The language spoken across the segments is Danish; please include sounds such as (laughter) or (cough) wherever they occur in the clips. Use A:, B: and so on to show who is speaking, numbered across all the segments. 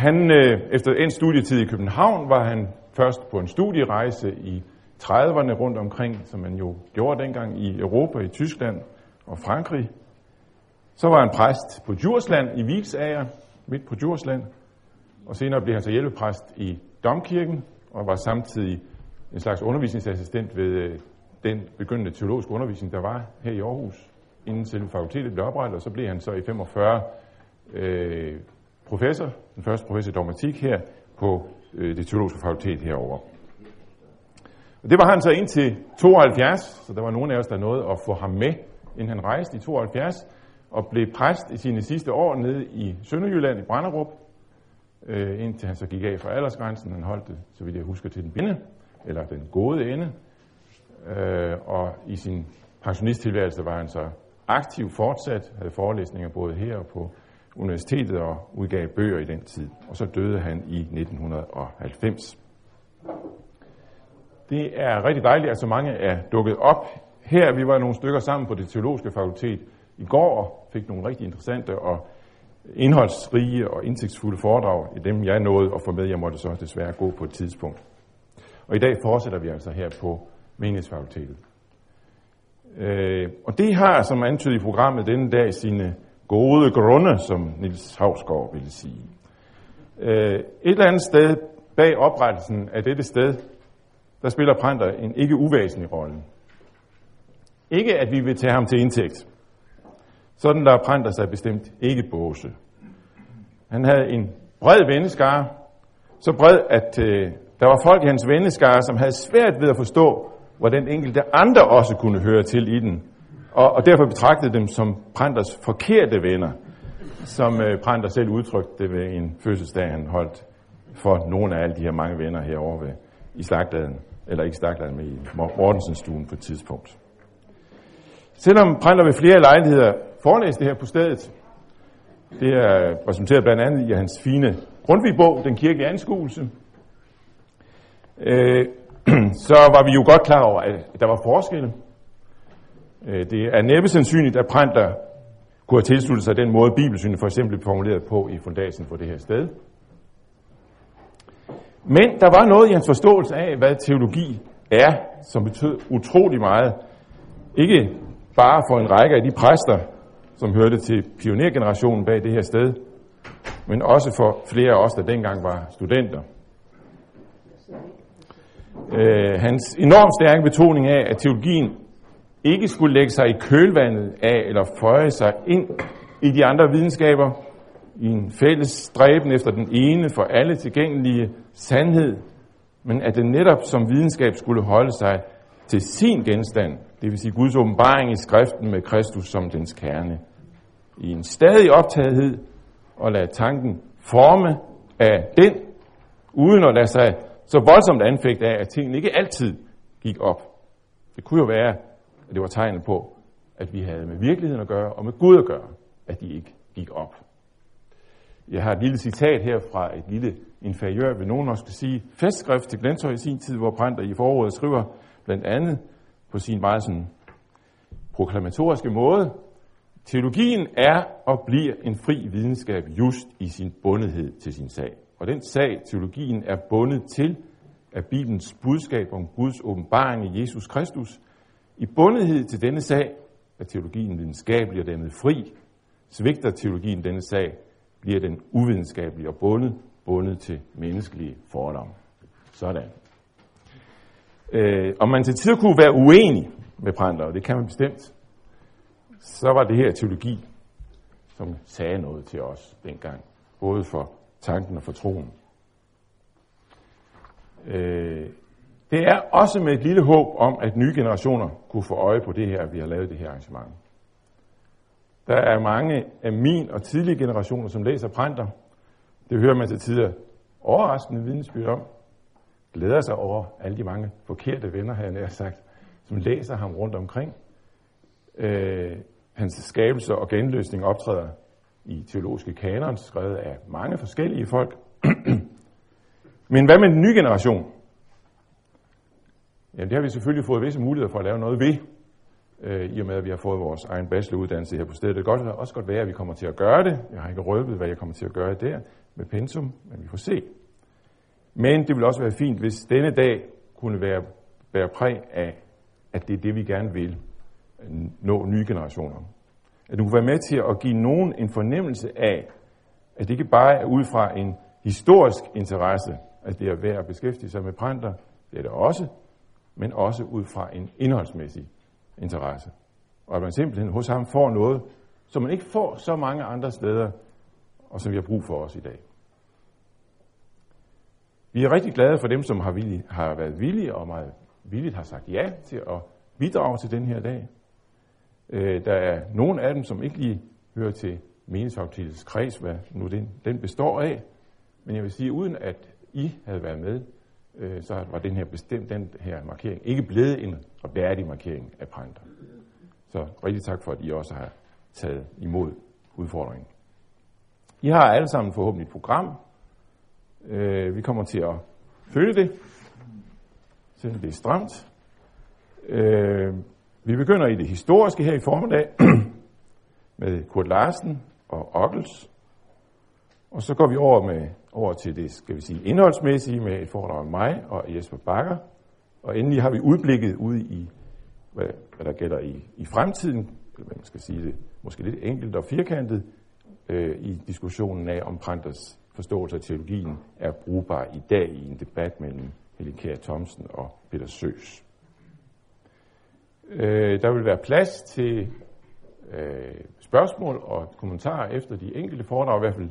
A: Han, øh, efter en studietid i København, var han først på en studierejse i 30'erne rundt omkring, som man jo gjorde dengang i Europa, i Tyskland og Frankrig. Så var han præst på Djursland i Vilsager, midt på Djursland, og senere blev han så hjælpepræst i Domkirken, og var samtidig en slags undervisningsassistent ved øh, den begyndende teologiske undervisning, der var her i Aarhus, inden selve fakultetet blev oprettet, og så blev han så i 45 øh, professor, den første professor i dogmatik her på øh, det teologiske fakultet herover. Og det var han så indtil 72, så der var nogen af os, der nåede at få ham med, inden han rejste i 72, og blev præst i sine sidste år nede i Sønderjylland i Branderup, øh, indtil han så gik af fra aldersgrænsen. Han holdt det, så vidt jeg husker, til den binde, eller den gode ende. Øh, og i sin pensionisttilværelse var han så aktiv fortsat, havde forelæsninger både her og på universitetet og udgav bøger i den tid. Og så døde han i 1990. Det er rigtig dejligt, at så mange er dukket op her. Vi var nogle stykker sammen på det teologiske fakultet i går og fik nogle rigtig interessante og indholdsrige og indsigtsfulde foredrag i dem, jeg nåede at få med. Jeg måtte så desværre gå på et tidspunkt. Og i dag fortsætter vi altså her på menighedsfakultetet. Øh, og det har, som antydet i programmet denne dag, sine gode grunde, som Nils Havsgaard ville sige. Øh, et eller andet sted bag oprettelsen af dette sted, der spiller Printer en ikke uvæsentlig rolle. Ikke at vi vil tage ham til indtægt. Sådan der Printer sig bestemt ikke båse. Han havde en bred venneskare, så bred, at øh, der var folk i hans venneskare, som havde svært ved at forstå, hvordan enkelte andre også kunne høre til i den, og, og derfor betragtede dem som Pranters forkerte venner, som øh, Pranter selv udtrykte det ved en fødselsdag, han holdt for nogle af alle de her mange venner herovre ved, i Slagtladen, eller ikke Slagtladen, men i Mortensens stuen på et tidspunkt. Selvom Pranter ved flere lejligheder forelæste her på stedet, det er resulteret blandt andet i hans fine Grundtvig-bog, Den kirkelige anskuelse, øh, (clears throat) så var vi jo godt klar over, at der var forskelle Øh, det er næppe sandsynligt, at Prantler kunne have tilsluttet sig den måde, bibelsynet for eksempel blev formuleret på i fundasen for det her sted. Men der var noget i hans forståelse af, hvad teologi er, som betød utrolig meget. Ikke bare for en række af de præster, som hørte til pionergenerationen bag det her sted, men også for flere af os, der dengang var studenter. Øh, hans enormt stærke betoning af, at teologien ikke skulle lægge sig i kølvandet af eller føje sig ind i de andre videnskaber i en fælles stræben efter den ene for alle tilgængelige sandhed, men at den netop som videnskab skulle holde sig til sin genstand, det vil sige Guds åbenbaring i skriften med Kristus som dens kerne. I en stadig optagethed og lade tanken forme af den, uden at lade sig så voldsomt anfægte af, at tingene ikke altid gik op. Det kunne jo være, og det var tegnet på, at vi havde med virkeligheden at gøre, og med Gud at gøre, at de ikke gik op. Jeg har et lille citat her fra et lille inferiør, vil nogen også sige, festskrift til Glenshøj i sin tid, hvor Brændt i foråret skriver blandt andet på sin meget sådan proklamatoriske måde, Teologien er og bliver en fri videnskab just i sin bundethed til sin sag. Og den sag, teologien er bundet til, er Bibelens budskab om Guds åbenbaring i Jesus Kristus, i bundethed til denne sag er teologien videnskabelig og dermed fri. Svigter teologien denne sag, bliver den uvidenskabelig og bundet, bundet til menneskelige fordomme. Sådan. Øh, om man til tider kunne være uenig med Pranter, og det kan man bestemt, så var det her teologi, som sagde noget til os dengang, både for tanken og for troen. Øh, det er også med et lille håb om, at nye generationer kunne få øje på det her, at vi har lavet det her arrangement. Der er mange af min og tidlige generationer, som læser Printer. Det hører man til tider overraskende vidensbyrd om. Glæder sig over alle de mange forkerte venner, har jeg sagt, som læser ham rundt omkring. Øh, hans skabelse og genløsning optræder i teologiske kanon, skrevet af mange forskellige folk. (clears throat) Men hvad med den nye generation? Jamen det har vi selvfølgelig fået visse muligheder for at lave noget ved. øh, i og med, at vi har fået vores egen bacheloruddannelse her på stedet. Det kan godt, også godt være, at vi kommer til at gøre det. Jeg har ikke røbet, hvad jeg kommer til at gøre der med pensum, men vi får se. Men det vil også være fint, hvis denne dag kunne være, være præg af, at det er det, vi gerne vil øh, nå nye generationer. At du kunne være med til at give nogen en fornemmelse af, at det ikke bare er ud fra en historisk interesse, at det er værd at beskæftige sig med printer, det er det også, men også ud fra en indholdsmæssig interesse. Og at man simpelthen hos ham får noget, som man ikke får så mange andre steder, og som vi har brug for os i dag. Vi er rigtig glade for dem, som har, villige, har været villige og meget villigt har sagt ja til at bidrage til den her dag. Øh, der er nogle af dem, som ikke lige hører til meningsaktivitets kreds, hvad nu den, den består af. Men jeg vil sige, uden at I havde været med, øh, så var den her bestemt, den her markering ikke blevet en værdig markering af Printer. Så rigtig tak for, at I også har taget imod udfordringen. I har alle sammen forhåbentlig et program. Øh, vi kommer til at følge det, selvom det er stramt. Øh, vi begynder i det historiske her i formiddag (clears throat) med Kurt Larsen og Ockels. Og så går vi over, med, over til det, skal vi sige, indholdsmæssige med et foredrag om mig og Jesper Bakker. Og endelig har vi udblikket ud i, hvad, hvad der gælder i, i fremtiden, eller man skal sige det, måske lidt enkelt og firkantet, øh, i diskussionen af, om Pranters forståelse af teologien er brugbar i dag i en debat mellem Helikær Thomsen og Peter Søs. Øh, der vil være plads til øh, spørgsmål og kommentarer efter de enkelte foredrag, i hvert fald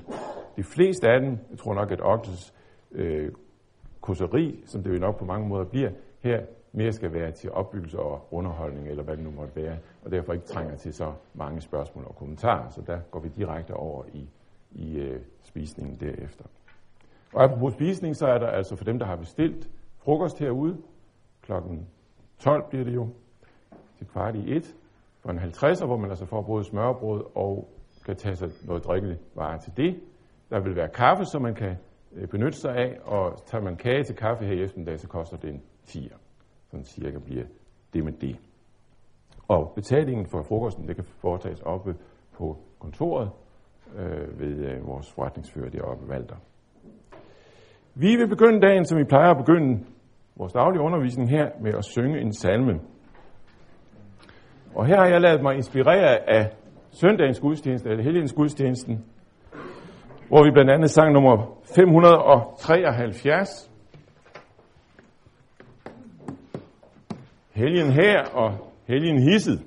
A: de fleste af dem. Jeg tror nok, at Oxels øh, kurseri, som det jo nok på mange måder bliver, her mere skal være til opbyggelse og underholdning, eller hvad det nu måtte være, og derfor ikke trænger til så mange spørgsmål og kommentarer, så der går vi direkte over i, i øh, spisningen derefter. Og apropos spisning, så er der altså for dem, der har bestilt frokost herude, klokken 12 bliver det jo, til kvart i et, for en 50'er, hvor man altså får både smørbrød og kan tage sig noget drikkevarer til det. Der vil være kaffe, som man kan øh, benytte sig af, og tager man kage til kaffe her i eftermiddag, så koster det en 10'er. Sådan cirka bliver det med det. Og betalingen for frokosten, det kan foretages oppe på kontoret øh, ved øh, vores forretningsfører deroppe, Valter. Vi vil begynde dagen, som vi plejer at begynde vores daglige undervisning her, med at synge en salme. Og her har jeg lavet mig inspirere af søndagens gudstjeneste, eller helgens gudstjenesten, hvor vi blandt andet sang nummer 573. Helgen her og helgen hisset.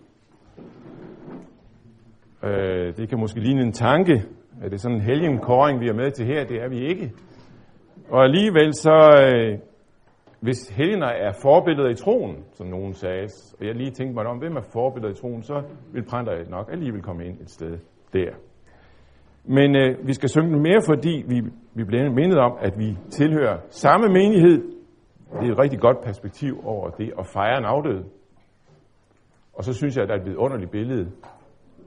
A: Øh, det kan måske ligne en tanke. Er det sådan en helgenkåring, vi er med til her? Det er vi ikke. Og alligevel så øh, hvis helgener er forbilleder i troen, som nogen sagde, og jeg lige tænkte mig om, hvem er forbilleder i troen, så vil Printer nok alligevel komme ind et sted der. Men øh, vi skal synge mere, fordi vi, vi bliver mindet om, at vi tilhører samme menighed. Det er et rigtig godt perspektiv over det at fejre en afdød. Og så synes jeg, at der er et vidunderligt billede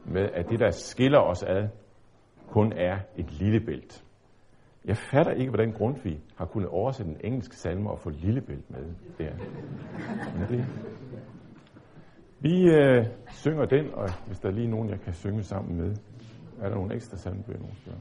A: med, at det, der skiller os ad, kun er et lille bælt. Jeg fatter ikke, hvordan Grundtvig har kunnet oversætte den engelske salme og få Lillebælt med der. Men det, vi øh, synger den, og hvis der er lige nogen, jeg kan synge sammen med, er der nogle ekstra salmebøger nogle steder?